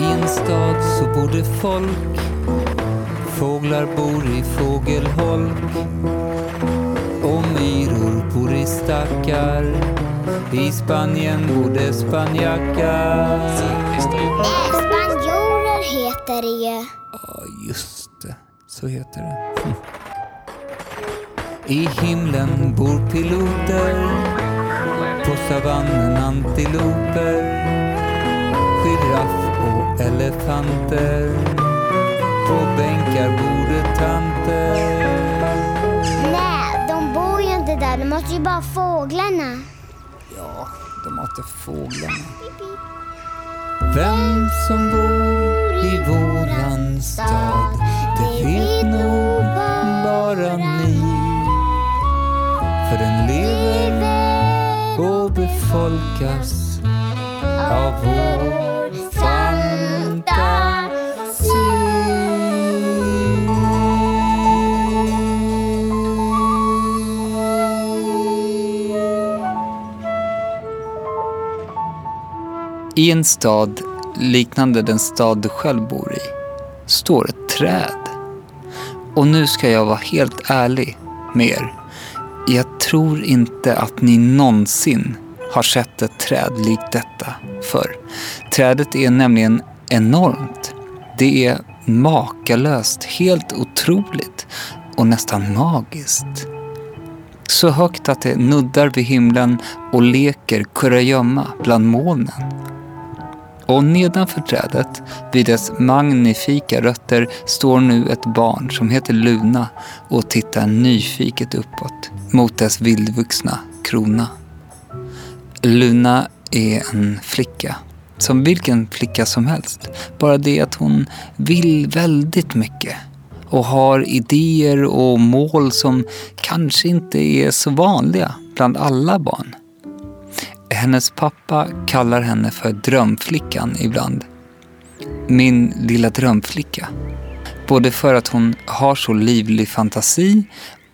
I en stad så bor det folk Fåglar bor i fågelholk och myror bor i stackar I Spanien bor det spanjackar spanjorer heter det ju. Ja, just det. Så heter det. I himlen bor piloter På savannen antiloper Giraff och elefanter På bänkar bor det tanter Nej, de bor ju inte där. De måste ju bara fåglarna. Ja, de matar fåglarna. Vem som bor i våran stad, det vet nog bara ni. För den lever och befolkas av vår I en stad liknande den stad du själv bor i står ett träd. Och nu ska jag vara helt ärlig med er. Jag tror inte att ni någonsin har sett ett träd likt detta förr. Trädet är nämligen enormt. Det är makalöst, helt otroligt och nästan magiskt. Så högt att det nuddar vid himlen och leker kurragömma bland molnen. Och nedanför trädet, vid dess magnifika rötter, står nu ett barn som heter Luna och tittar nyfiket uppåt mot dess vildvuxna krona. Luna är en flicka, som vilken flicka som helst. Bara det att hon vill väldigt mycket och har idéer och mål som kanske inte är så vanliga bland alla barn. Hennes pappa kallar henne för drömflickan ibland. Min lilla drömflicka. Både för att hon har så livlig fantasi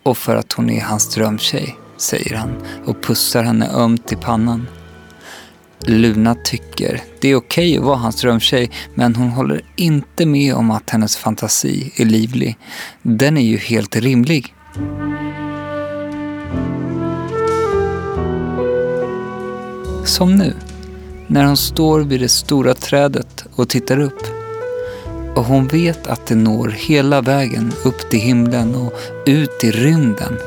och för att hon är hans drömtjej, säger han och pussar henne ömt i pannan. Luna tycker det är okej att vara hans drömtjej men hon håller inte med om att hennes fantasi är livlig. Den är ju helt rimlig. Som nu, när hon står vid det stora trädet och tittar upp. Och hon vet att det når hela vägen upp till himlen och ut i rymden.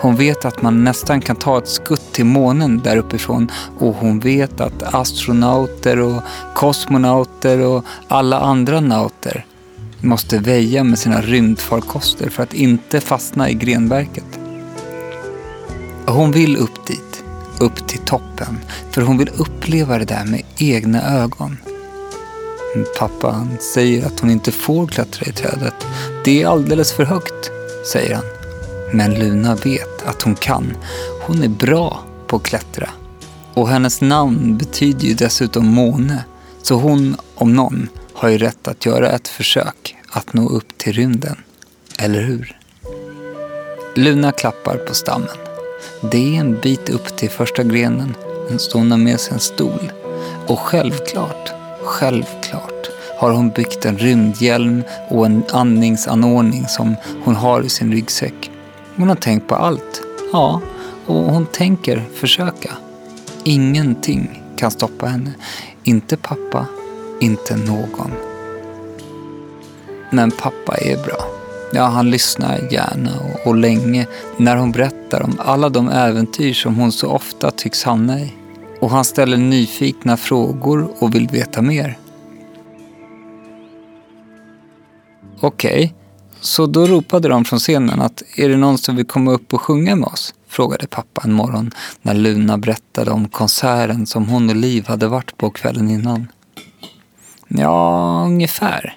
Hon vet att man nästan kan ta ett skutt till månen där uppifrån och hon vet att astronauter och kosmonauter och alla andra nauter måste väja med sina rymdfarkoster för att inte fastna i grenverket. Hon vill upp dit, upp till toppen, för hon vill uppleva det där med egna ögon. Men Pappa säger att hon inte får klättra i trädet. Det är alldeles för högt, säger han. Men Luna vet att hon kan. Hon är bra på att klättra. Och hennes namn betyder ju dessutom måne. Så hon, om någon, har ju rätt att göra ett försök att nå upp till rymden. Eller hur? Luna klappar på stammen. Det är en bit upp till första grenen. Men så hon har med sig en stol. Och självklart, självklart har hon byggt en rymdhjälm och en andningsanordning som hon har i sin ryggsäck. Hon har tänkt på allt. Ja, och hon tänker försöka. Ingenting kan stoppa henne. Inte pappa, inte någon. Men pappa är bra. Ja, han lyssnar gärna och, och länge när hon berättar om alla de äventyr som hon så ofta tycks hamna i. Och han ställer nyfikna frågor och vill veta mer. Okej, så då ropade de från scenen att är det någon som vill komma upp och sjunga med oss? Frågade pappa en morgon när Luna berättade om konserten som hon och Liv hade varit på kvällen innan. Ja, ungefär.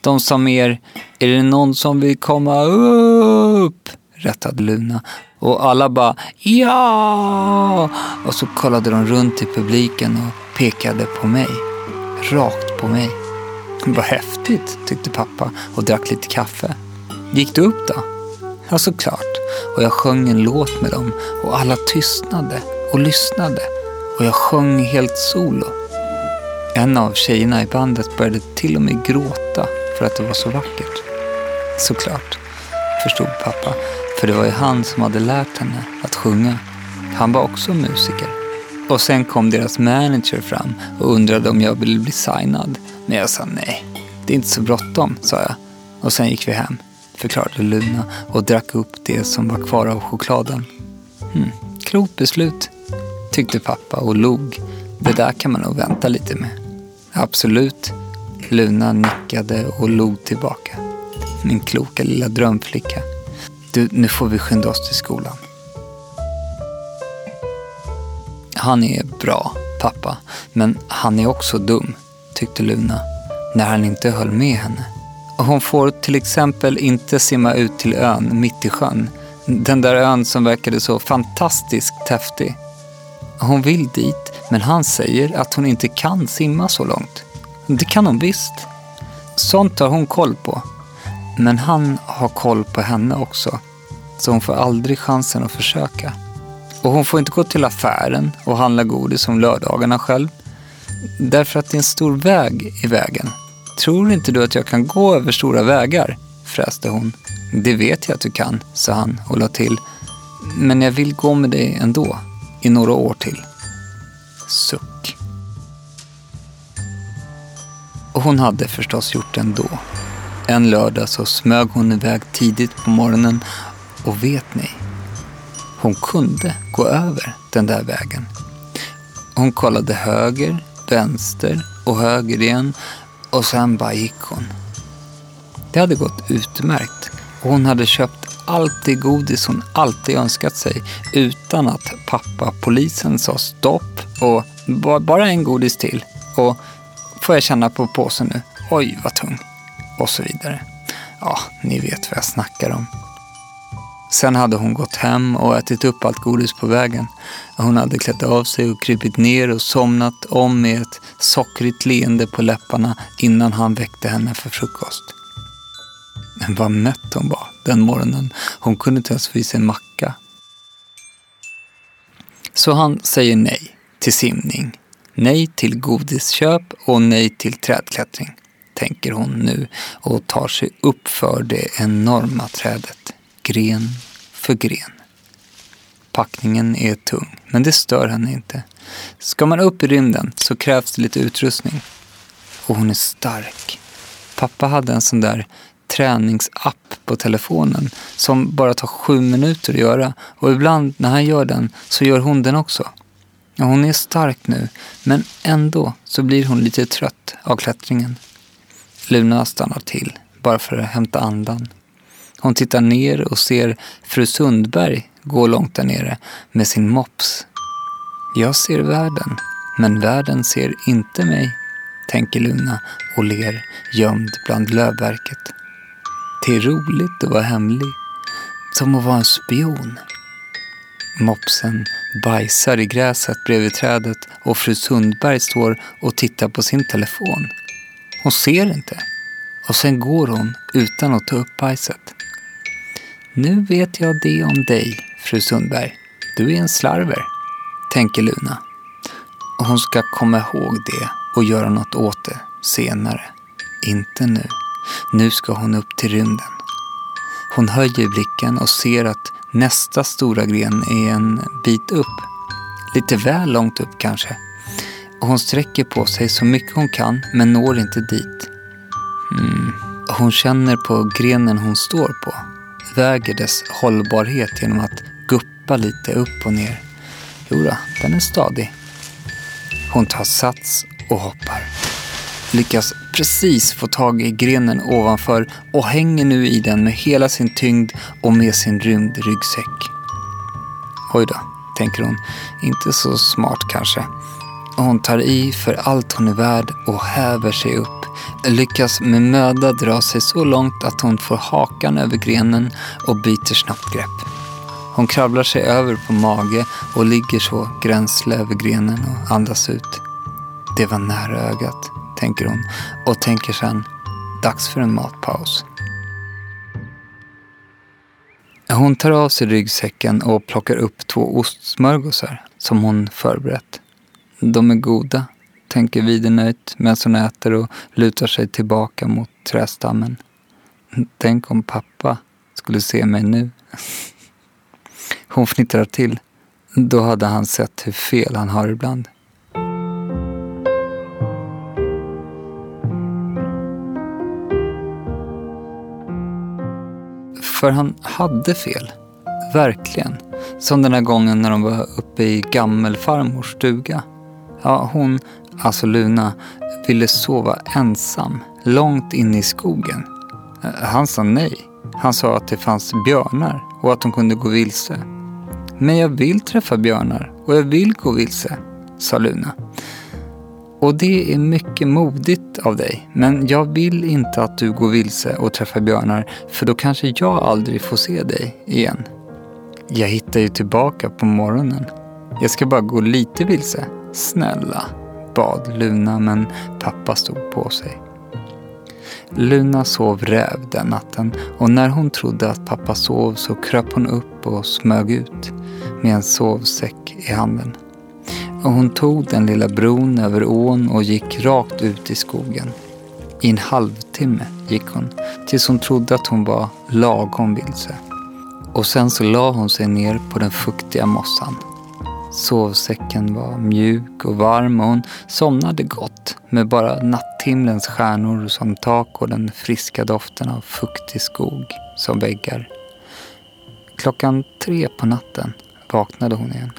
De sa mer, är det någon som vill komma upp? Rättade Luna. Och alla bara, ja! Och så kollade de runt i publiken och pekade på mig. Rakt på mig. Vad häftigt, tyckte pappa och drack lite kaffe. Gick du upp då? Ja, såklart. Och jag sjöng en låt med dem och alla tystnade och lyssnade. Och jag sjöng helt solo. En av tjejerna i bandet började till och med gråta för att det var så vackert. Såklart, förstod pappa, för det var ju han som hade lärt henne att sjunga. Han var också musiker. Och sen kom deras manager fram och undrade om jag ville bli signad. Men jag sa nej, det är inte så bråttom, sa jag. Och sen gick vi hem, förklarade Luna och drack upp det som var kvar av chokladen. Hmm, klokt beslut, tyckte pappa och log. Det där kan man nog vänta lite med. Absolut. Luna nickade och log tillbaka. Min kloka lilla drömflicka. Du, nu får vi skynda oss till skolan. Han är bra, pappa, men han är också dum, tyckte Luna, när han inte höll med henne. Hon får till exempel inte simma ut till ön mitt i sjön. Den där ön som verkade så fantastiskt häftig. Hon vill dit, men han säger att hon inte kan simma så långt. Det kan hon visst. Sånt har hon koll på. Men han har koll på henne också. Så hon får aldrig chansen att försöka. Och hon får inte gå till affären och handla godis om lördagarna själv. Därför att det är en stor väg i vägen. Tror inte du att jag kan gå över stora vägar? fräste hon. Det vet jag att du kan, sa han och la till. Men jag vill gå med dig ändå, i några år till. Suck. Och hon hade förstås gjort det ändå. En lördag så smög hon iväg tidigt på morgonen och vet ni? Hon kunde gå över den där vägen. Hon kollade höger, vänster och höger igen och sen bara gick hon. Det hade gått utmärkt och hon hade köpt allt det godis hon alltid önskat sig utan att pappa polisen sa stopp och bara en godis till och får jag känna på påsen nu? Oj, vad tung. Och så vidare. Ja, ni vet vad jag snackar om. Sen hade hon gått hem och ätit upp allt godis på vägen. Hon hade klätt av sig och krypit ner och somnat om med ett sockrigt leende på läpparna innan han väckte henne för frukost. Men vad mätt hon var den morgonen. Hon kunde inte ens få i sig en macka. Så han säger nej till simning, nej till godisköp och nej till trädklättring, tänker hon nu och tar sig upp för det enorma trädet gren för gren. Packningen är tung, men det stör henne inte. Ska man upp i rymden så krävs det lite utrustning. Och hon är stark. Pappa hade en sån där träningsapp på telefonen som bara tar sju minuter att göra. Och ibland när han gör den så gör hon den också. Hon är stark nu, men ändå så blir hon lite trött av klättringen. Luna stannar till, bara för att hämta andan. Hon tittar ner och ser fru Sundberg gå långt där nere med sin mops. Jag ser världen, men världen ser inte mig, tänker Luna och ler gömd bland lövverket. Det är roligt att vara hemlig, som att vara en spion. Mopsen bajsar i gräset bredvid trädet och fru Sundberg står och tittar på sin telefon. Hon ser inte och sen går hon utan att ta upp bajset. Nu vet jag det om dig, fru Sundberg. Du är en slarver, tänker Luna. Och hon ska komma ihåg det och göra något åt det senare. Inte nu. Nu ska hon upp till rymden. Hon höjer blicken och ser att nästa stora gren är en bit upp. Lite väl långt upp kanske. Och hon sträcker på sig så mycket hon kan men når inte dit. Mm. Hon känner på grenen hon står på väger dess hållbarhet genom att guppa lite upp och ner. Jodå, den är stadig. Hon tar sats och hoppar. Lyckas precis få tag i grenen ovanför och hänger nu i den med hela sin tyngd och med sin rymdryggsäck. Oj då, tänker hon. Inte så smart kanske. Hon tar i för allt hon är värd och häver sig upp lyckas med möda dra sig så långt att hon får hakan över grenen och byter snabbt grepp. Hon kravlar sig över på mage och ligger så gränsle över grenen och andas ut. Det var nära ögat, tänker hon och tänker sen, dags för en matpaus. Hon tar av sig ryggsäcken och plockar upp två ostsmörgåsar som hon förberett. De är goda, tänker vidernöjt medan hon äter och lutar sig tillbaka mot trästammen. Tänk om pappa skulle se mig nu. Hon fnittrar till. Då hade han sett hur fel han har ibland. För han hade fel. Verkligen. Som den här gången när de var uppe i gammelfarmors stuga. Ja, hon, alltså Luna, ville sova ensam långt inne i skogen. Eh, han sa nej. Han sa att det fanns björnar och att hon kunde gå vilse. Men jag vill träffa björnar och jag vill gå vilse, sa Luna. Och det är mycket modigt av dig, men jag vill inte att du går vilse och träffar björnar för då kanske jag aldrig får se dig igen. Jag hittar ju tillbaka på morgonen. Jag ska bara gå lite vilse. Snälla, bad Luna men pappa stod på sig. Luna sov räv den natten och när hon trodde att pappa sov så kröp hon upp och smög ut med en sovsäck i handen. Och hon tog den lilla bron över ån och gick rakt ut i skogen. I en halvtimme gick hon tills hon trodde att hon var lagom vilse. Och sen så la hon sig ner på den fuktiga mossan. Sovsäcken var mjuk och varm och hon somnade gott med bara natthimlens stjärnor som tak och den friska doften av fuktig skog som väggar. Klockan tre på natten vaknade hon igen.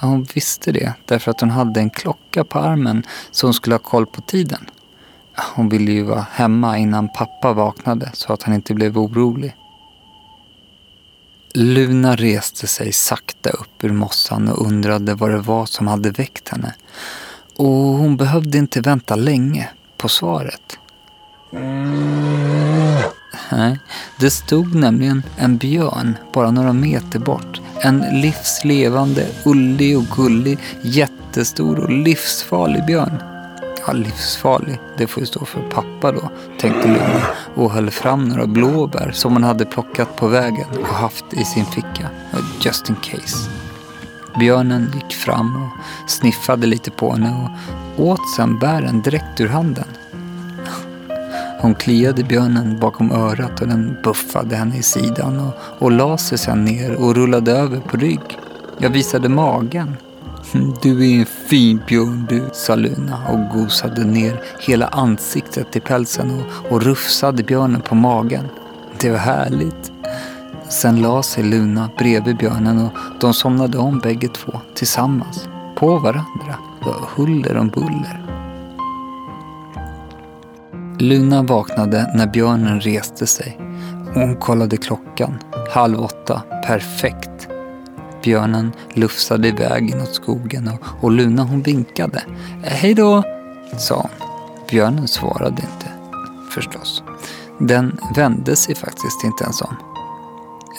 Ja, hon visste det därför att hon hade en klocka på armen så hon skulle ha koll på tiden. Hon ville ju vara hemma innan pappa vaknade så att han inte blev orolig. Luna reste sig sakta upp ur mossan och undrade vad det var som hade väckt henne. Och hon behövde inte vänta länge på svaret. Nej, det stod nämligen en björn bara några meter bort. En livslevande, ullig och gullig, jättestor och livsfarlig björn. Livsfarlig, det får ju stå för pappa då, tänkte Luna och höll fram några blåbär som hon hade plockat på vägen och haft i sin ficka. Just in case. Björnen gick fram och sniffade lite på henne och åt sen bären direkt ur handen. Hon kliade björnen bakom örat och den buffade henne i sidan och, och la sig sen ner och rullade över på rygg. Jag visade magen. Du är en fin björn du, sa Luna och gosade ner hela ansiktet i pälsen och, och rufsade björnen på magen. Det var härligt. Sen la sig Luna bredvid björnen och de somnade om bägge två tillsammans, på varandra. Det var huller om buller. Luna vaknade när björnen reste sig. Hon kollade klockan. Halv åtta. Perfekt. Björnen lufsade iväg inåt skogen och, och Luna hon vinkade. Hej då, sa hon. Björnen svarade inte, förstås. Den vände sig faktiskt inte ens om.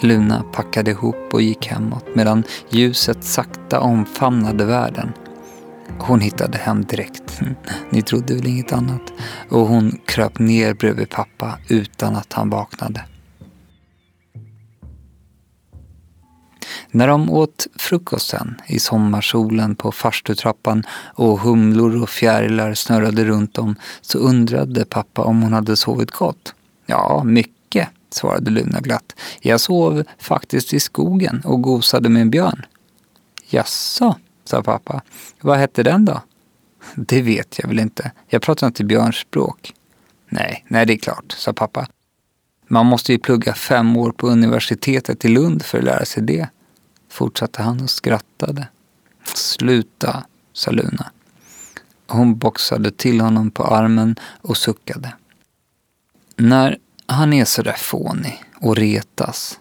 Luna packade ihop och gick hemåt medan ljuset sakta omfamnade världen. Hon hittade hem direkt. Ni trodde väl inget annat. Och hon kröp ner bredvid pappa utan att han vaknade. När de åt frukosten i sommarsolen på farstutrappan och humlor och fjärilar snurrade runt dem, så undrade pappa om hon hade sovit gott. Ja, mycket, svarade Luna glatt. Jag sov faktiskt i skogen och gosade med en björn. Jaså, sa pappa. Vad hette den då? Det vet jag väl inte. Jag pratar inte björnspråk. Nej, nej det är klart, sa pappa. Man måste ju plugga fem år på universitetet i Lund för att lära sig det. Fortsatte han och skrattade. Sluta, sa Luna. Hon boxade till honom på armen och suckade. När han är sådär fånig och retas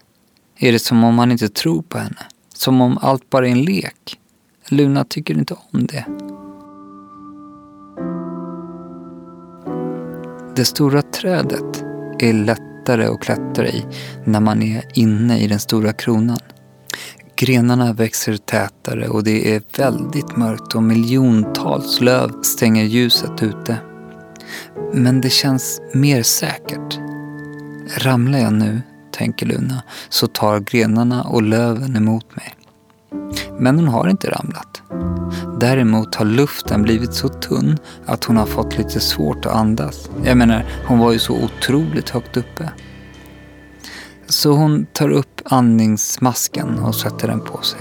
är det som om han inte tror på henne. Som om allt bara är en lek. Luna tycker inte om det. Det stora trädet är lättare att klättra i när man är inne i den stora kronan. Grenarna växer tätare och det är väldigt mörkt och miljontals löv stänger ljuset ute. Men det känns mer säkert. Ramlar jag nu, tänker Luna, så tar grenarna och löven emot mig. Men hon har inte ramlat. Däremot har luften blivit så tunn att hon har fått lite svårt att andas. Jag menar, hon var ju så otroligt högt uppe. Så hon tar upp andningsmasken och sätter den på sig.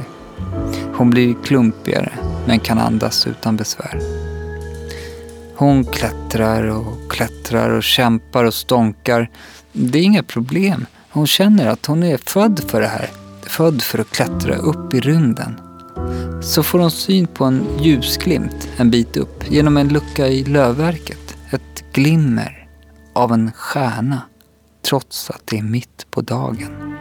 Hon blir klumpigare men kan andas utan besvär. Hon klättrar och klättrar och kämpar och stånkar. Det är inga problem. Hon känner att hon är född för det här. Född för att klättra upp i rymden. Så får hon syn på en ljusglimt en bit upp genom en lucka i lövverket. Ett glimmer av en stjärna trots att det är mitt på dagen.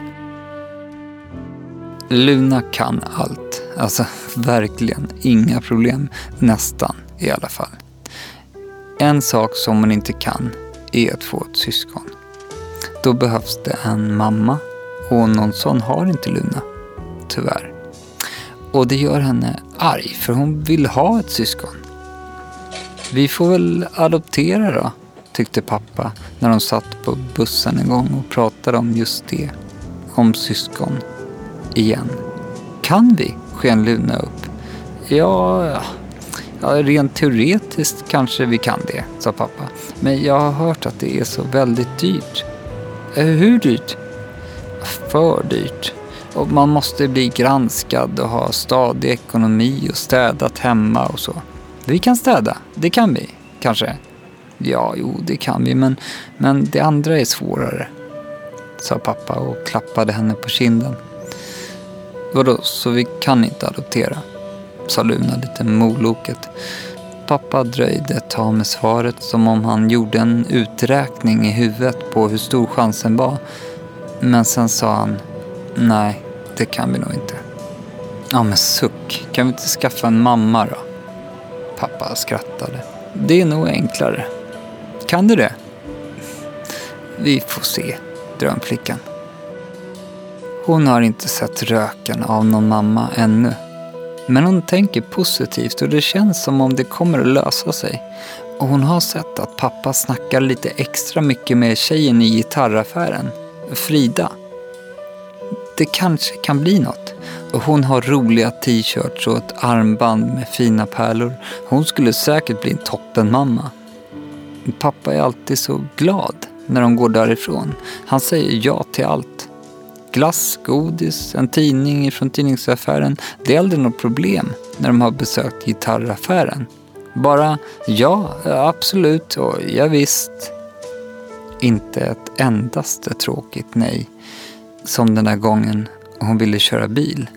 Luna kan allt. Alltså verkligen inga problem. Nästan i alla fall. En sak som hon inte kan är att få ett syskon. Då behövs det en mamma och någon sån har inte Luna. Tyvärr. Och det gör henne arg för hon vill ha ett syskon. Vi får väl adoptera då, tyckte pappa när de satt på bussen en gång och pratade om just det. Om syskon. Igen. Kan vi? sken Luna upp. Ja, ja, rent teoretiskt kanske vi kan det, sa pappa. Men jag har hört att det är så väldigt dyrt. Eh, hur dyrt? För dyrt. Och man måste bli granskad och ha stadig ekonomi och städat hemma och så. Vi kan städa, det kan vi, kanske. Ja, jo, det kan vi, men, men det andra är svårare, sa pappa och klappade henne på kinden. Vadå, så vi kan inte adoptera? sa Luna lite moloket. Pappa dröjde ett tag med svaret som om han gjorde en uträkning i huvudet på hur stor chansen var. Men sen sa han, nej, det kan vi nog inte. Ja men suck, kan vi inte skaffa en mamma då? Pappa skrattade. Det är nog enklare. Kan du det? Vi får se, drömflickan. Hon har inte sett röken av någon mamma ännu. Men hon tänker positivt och det känns som om det kommer att lösa sig. Och hon har sett att pappa snackar lite extra mycket med tjejen i gitarraffären, Frida. Det kanske kan bli något. Och hon har roliga t-shirts och ett armband med fina pärlor. Hon skulle säkert bli en toppenmamma. Pappa är alltid så glad när de går därifrån. Han säger ja till allt. Glass, godis, en tidning från tidningsaffären. Det är aldrig något problem när de har besökt gitarraffären. Bara ja, absolut och ja, visst. Inte ett endaste tråkigt nej. Som den där gången hon ville köra bil.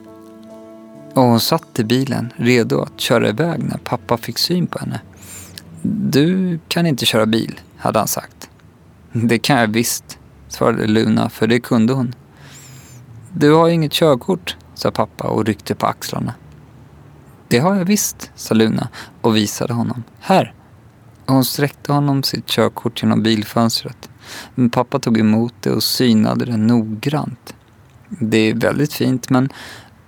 Och hon satt i bilen redo att köra iväg när pappa fick syn på henne. Du kan inte köra bil, hade han sagt. Det kan jag visst, svarade Luna, för det kunde hon. Du har inget körkort, sa pappa och ryckte på axlarna. Det har jag visst, sa Luna och visade honom. Här! Hon sträckte honom sitt körkort genom bilfönstret. Men pappa tog emot det och synade det noggrant. Det är väldigt fint men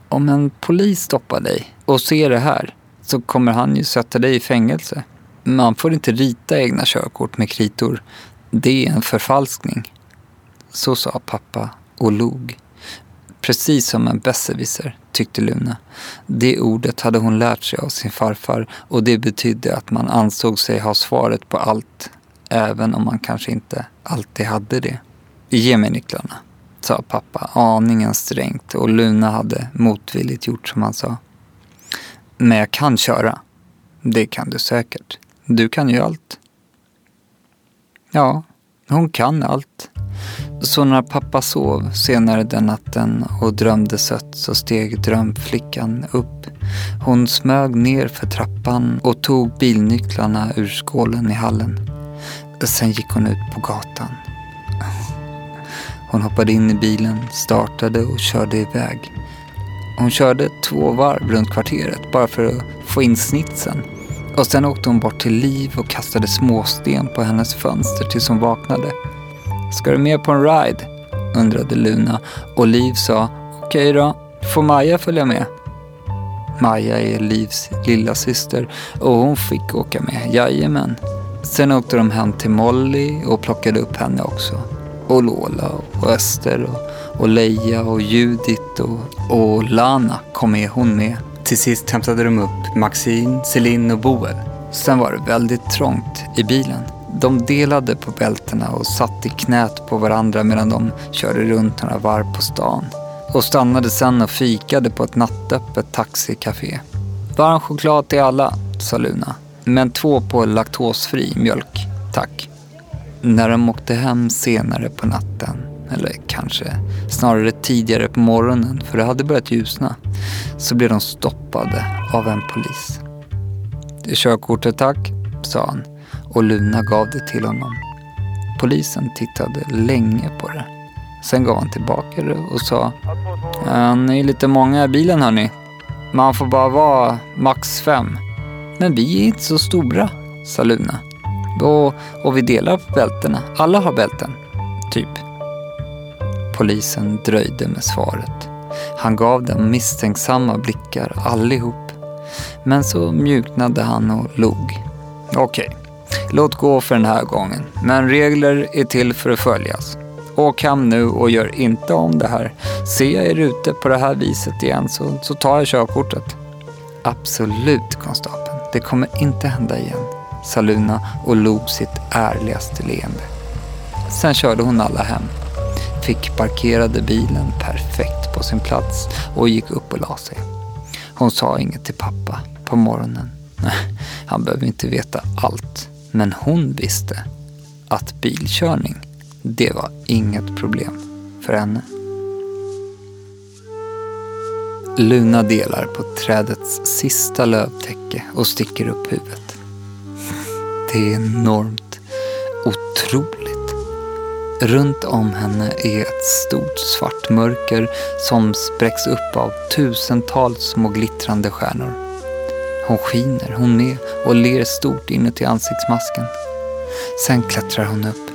om en polis stoppar dig och ser det här så kommer han ju sätta dig i fängelse. Man får inte rita egna körkort med kritor. Det är en förfalskning. Så sa pappa och log. Precis som en besserwisser, tyckte Luna. Det ordet hade hon lärt sig av sin farfar och det betydde att man ansåg sig ha svaret på allt, även om man kanske inte alltid hade det. Ge mig nycklarna, sa pappa aningen strängt och Luna hade motvilligt gjort som han sa. Men jag kan köra. Det kan du säkert. Du kan ju allt. Ja, hon kan allt. Så när pappa sov senare den natten och drömde sött så steg drömflickan upp. Hon smög ner för trappan och tog bilnycklarna ur skålen i hallen. Sen gick hon ut på gatan. Hon hoppade in i bilen, startade och körde iväg. Hon körde två varv runt kvarteret bara för att få in snitsen. Och sen åkte hon bort till Liv och kastade småsten på hennes fönster tills hon vaknade. Ska du med på en ride? undrade Luna och Liv sa okej då, får Maja följa med? Maja är Livs lilla syster och hon fick åka med, jajamän. Sen åkte de hem till Molly och plockade upp henne också. Och Lola och Öster och, och Leia och Judit och, och Lana kom med hon med. Till sist hämtade de upp Maxine, Celine och Boel. Sen var det väldigt trångt i bilen. De delade på bältena och satt i knät på varandra medan de körde runt några varv på stan. Och stannade sen och fikade på ett nattöppet taxicafé. Varm choklad till alla, sa Luna. Men två på laktosfri mjölk, tack. När de åkte hem senare på natten, eller kanske snarare tidigare på morgonen för det hade börjat ljusna, så blev de stoppade av en polis. Körkortet tack, sa han och Luna gav det till honom. Polisen tittade länge på det. Sen gav han tillbaka det och sa Ni är lite många i bilen hörni. Man får bara vara max fem. Men vi är inte så stora, sa Luna. Och, och vi delar på bältena. Alla har bälten. Typ. Polisen dröjde med svaret. Han gav dem misstänksamma blickar allihop. Men så mjuknade han och log. Okej, okay. låt gå för den här gången. Men regler är till för att följas. Åk hem nu och gör inte om det här. Ser jag er ute på det här viset igen så, så tar jag körkortet. Absolut, konstapeln. Det kommer inte hända igen, sa Luna och log sitt ärligaste leende. Sen körde hon alla hem. Fick parkerade bilen perfekt på sin plats och gick upp och la sig. Hon sa inget till pappa på morgonen. Han behöver inte veta allt. Men hon visste att bilkörning, det var inget problem för henne. Luna delar på trädets sista lövtäcke och sticker upp huvudet. Det är enormt, otroligt. Runt om henne är ett stort svart mörker som spräcks upp av tusentals små glittrande stjärnor. Hon skiner, hon med och ler stort inuti ansiktsmasken. Sen klättrar hon upp.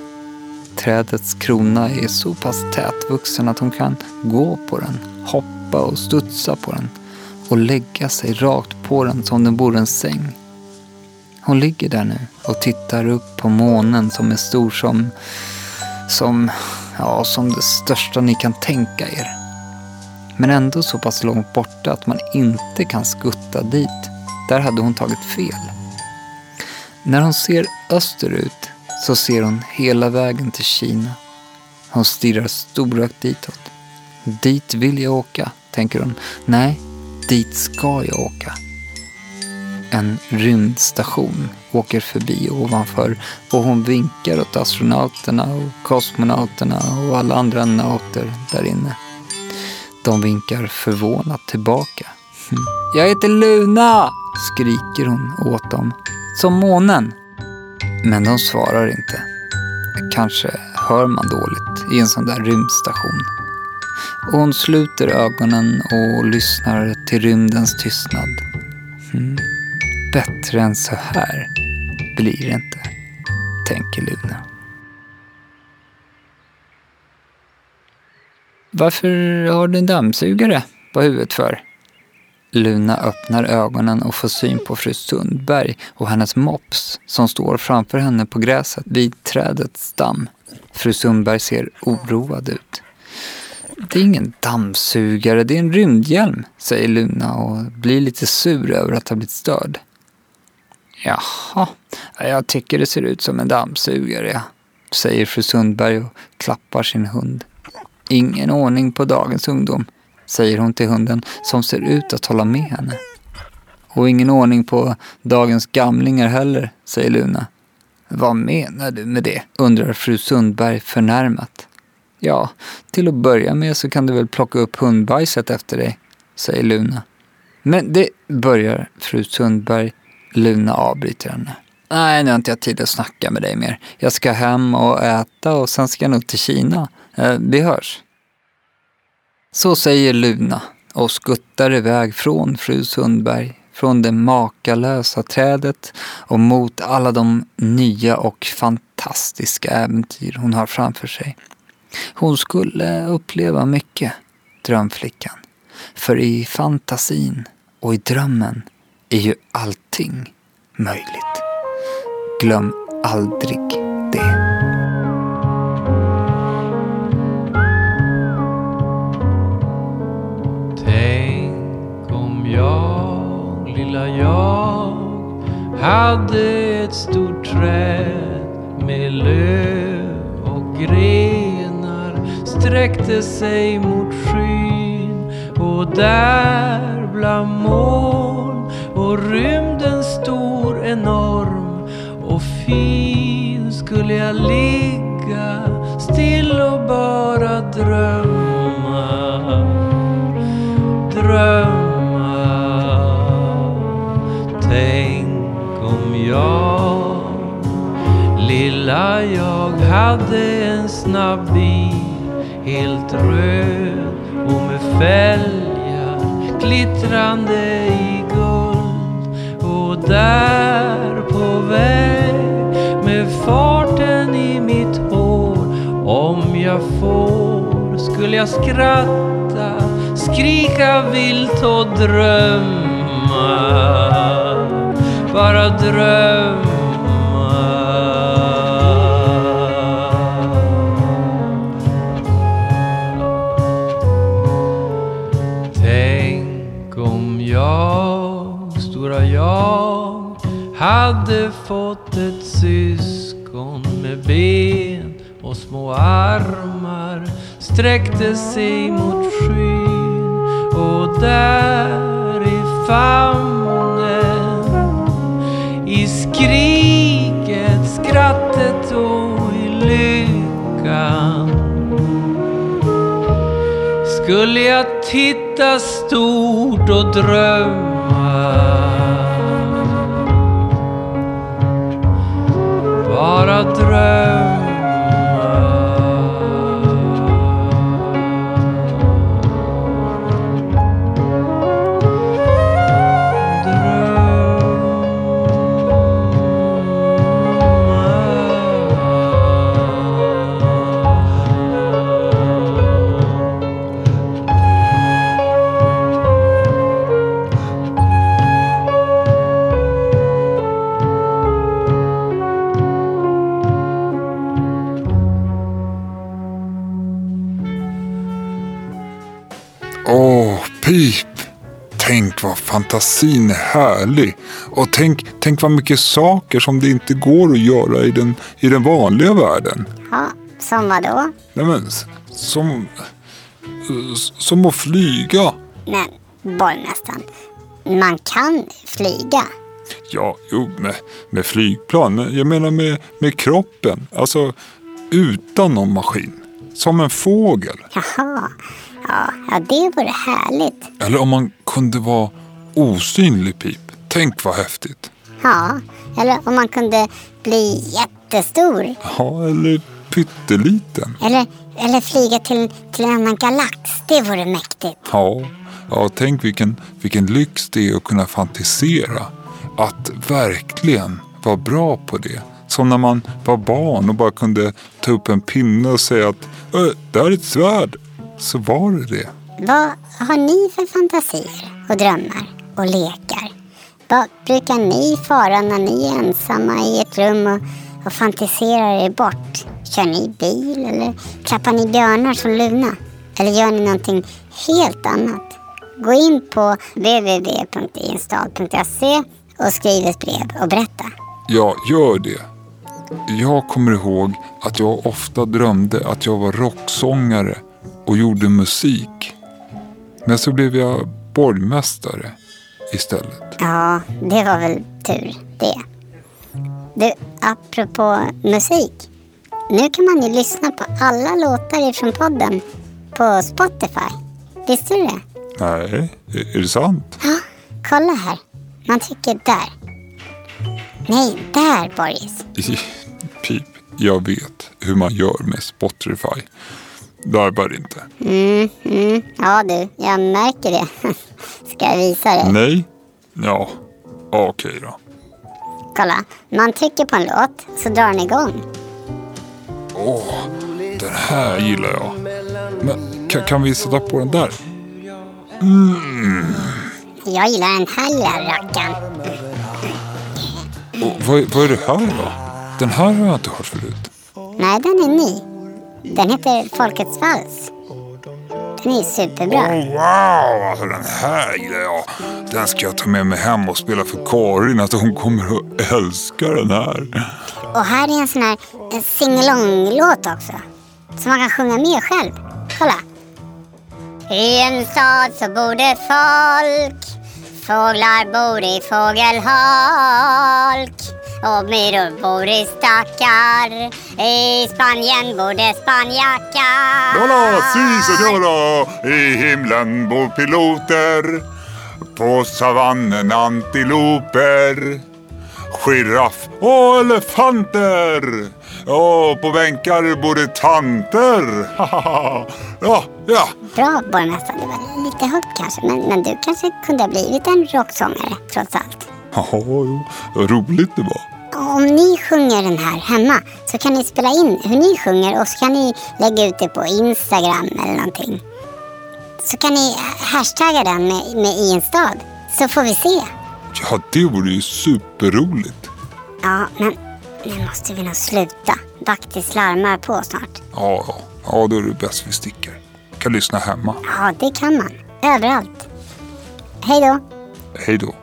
Trädets krona är så pass tätvuxen att hon kan gå på den, hoppa och studsa på den och lägga sig rakt på den som den vore en säng. Hon ligger där nu och tittar upp på månen som är stor som, som, ja, som det största ni kan tänka er. Men ändå så pass långt borta att man inte kan skutta dit. Där hade hon tagit fel. När hon ser österut så ser hon hela vägen till Kina. Hon stirrar storögt ditåt. Dit vill jag åka, tänker hon. Nej, dit ska jag åka. En rymdstation åker förbi ovanför och hon vinkar åt astronauterna och kosmonauterna och alla andra nauter där inne. De vinkar förvånat tillbaka. Hm. Jag heter Luna! skriker hon åt dem. Som månen. Men de svarar inte. Kanske hör man dåligt i en sån där rymdstation. Och hon sluter ögonen och lyssnar till rymdens tystnad. Mm. Bättre än så här blir det inte, tänker Luna. Varför har du en dammsugare på huvudet för? Luna öppnar ögonen och får syn på fru Sundberg och hennes mops som står framför henne på gräset vid trädets stam. Fru Sundberg ser oroad ut. Det är ingen dammsugare, det är en rymdhjälm, säger Luna och blir lite sur över att ha blivit störd. Jaha, jag tycker det ser ut som en dammsugare, ja, säger fru Sundberg och klappar sin hund. Ingen ordning på dagens ungdom säger hon till hunden som ser ut att hålla med henne. Och ingen ordning på dagens gamlingar heller, säger Luna. Vad menar du med det? undrar fru Sundberg förnärmat. Ja, till att börja med så kan du väl plocka upp hundbajset efter dig, säger Luna. Men det börjar fru Sundberg. Luna avbryter henne. Nej, nu har inte jag tid att snacka med dig mer. Jag ska hem och äta och sen ska jag nog till Kina. Eh, vi hörs. Så säger Luna och skuttar iväg från fru Sundberg, från det makalösa trädet och mot alla de nya och fantastiska äventyr hon har framför sig. Hon skulle uppleva mycket, drömflickan. För i fantasin och i drömmen är ju allting möjligt. Glöm aldrig det. Tänk om jag lilla jag hade ett stort träd med löv och grenar sträckte sig mot skyn och där bland moln och rymden stor enorm. Och fin skulle jag ligga still och bara drömma. Drömma. Tänk om jag Lilla jag hade en snabb bil Helt röd och med fälgar glittrande där på väg med farten i mitt hår. Om jag får skulle jag skratta, skrika vilt och drömma. Bara drömma fått ett syskon med ben och små armar sträckte sig mot skyn. Och där i famnen i skriket, skrattet och i lyckan skulle jag titta stort och drömma. Bara dröm. Fantasin är härlig. Och tänk, tänk vad mycket saker som det inte går att göra i den, i den vanliga världen. Ja, som vad då? Nej men, som, som att flyga. Men borgmästaren, man kan flyga. Ja, jo, med, med flygplan. Men jag menar med, med kroppen. Alltså utan någon maskin. Som en fågel. Jaha, ja, ja det vore härligt. Eller om man kunde vara osynlig, Pip. Tänk vad häftigt. Ja, eller om man kunde bli jättestor. Ja, eller pytteliten. Eller, eller flyga till, till en annan galax. Det vore mäktigt. Ja, ja tänk vilken, vilken lyx det är att kunna fantisera. Att verkligen vara bra på det. Som när man var barn och bara kunde ta upp en pinne och säga att "Ö, det här är ett svärd. Så var det det. Vad har ni för fantasier och drömmar och lekar? Vad brukar ni fara när ni är ensamma i ett rum och, och fantiserar er bort? Kör ni bil eller klappar ni björnar som Luna? Eller gör ni någonting helt annat? Gå in på www.instad.se och skriv ett brev och berätta. Ja, gör det. Jag kommer ihåg att jag ofta drömde att jag var rocksångare och gjorde musik. Men så blev jag borgmästare istället. Ja, det var väl tur det. Du, apropå musik. Nu kan man ju lyssna på alla låtar ifrån podden på Spotify. Visste du det? Nej, är det sant? Ja, kolla här. Man trycker där. Nej, där Boris. Pip, jag vet hur man gör med Spotify. Darbar inte. Mm, mm. Ja du, jag märker det. Ska jag visa dig? Nej? Ja, okej då. Kolla, man trycker på en låt så drar den igång. Åh, den här gillar jag. Men kan, kan vi sätta på den där? Jag gillar den här lilla rackaren. Och vad, vad är det här då? Den här har jag inte hört förut. Nej, den är ny. Den heter Folkets vals. Den är superbra. Oh, wow, alltså den här gillar jag. Den ska jag ta med mig hem och spela för Karin. Att hon kommer att älska den här. Och här är en sån här singalong-låt också. Som man kan sjunga med själv. Kolla. I en stad så bor det folk. Fåglar bor i fågelholk. Och myror bor i stackar. I Spanien bor det spanjackar. Hola, si senora! I himlen bor piloter. På savannen antiloper. Giraff och elefanter. Och på bänkar bor det tanter. ja, ja. Bra borgmästare. Det var lite högt kanske. Men, men du kanske kunde ha blivit en rocksångare trots allt. Ja, roligt det var. Om ni sjunger den här hemma så kan ni spela in hur ni sjunger och så kan ni lägga ut det på Instagram eller någonting. Så kan ni hashtagga den med, med i en stad. Så får vi se. Ja, det vore ju superroligt. Ja, men nu måste vi nog sluta. Baktis larmar på snart. Ja, ja. ja, då är det bäst vi sticker. Kan lyssna hemma. Ja, det kan man. Överallt. Hej då. Hej då.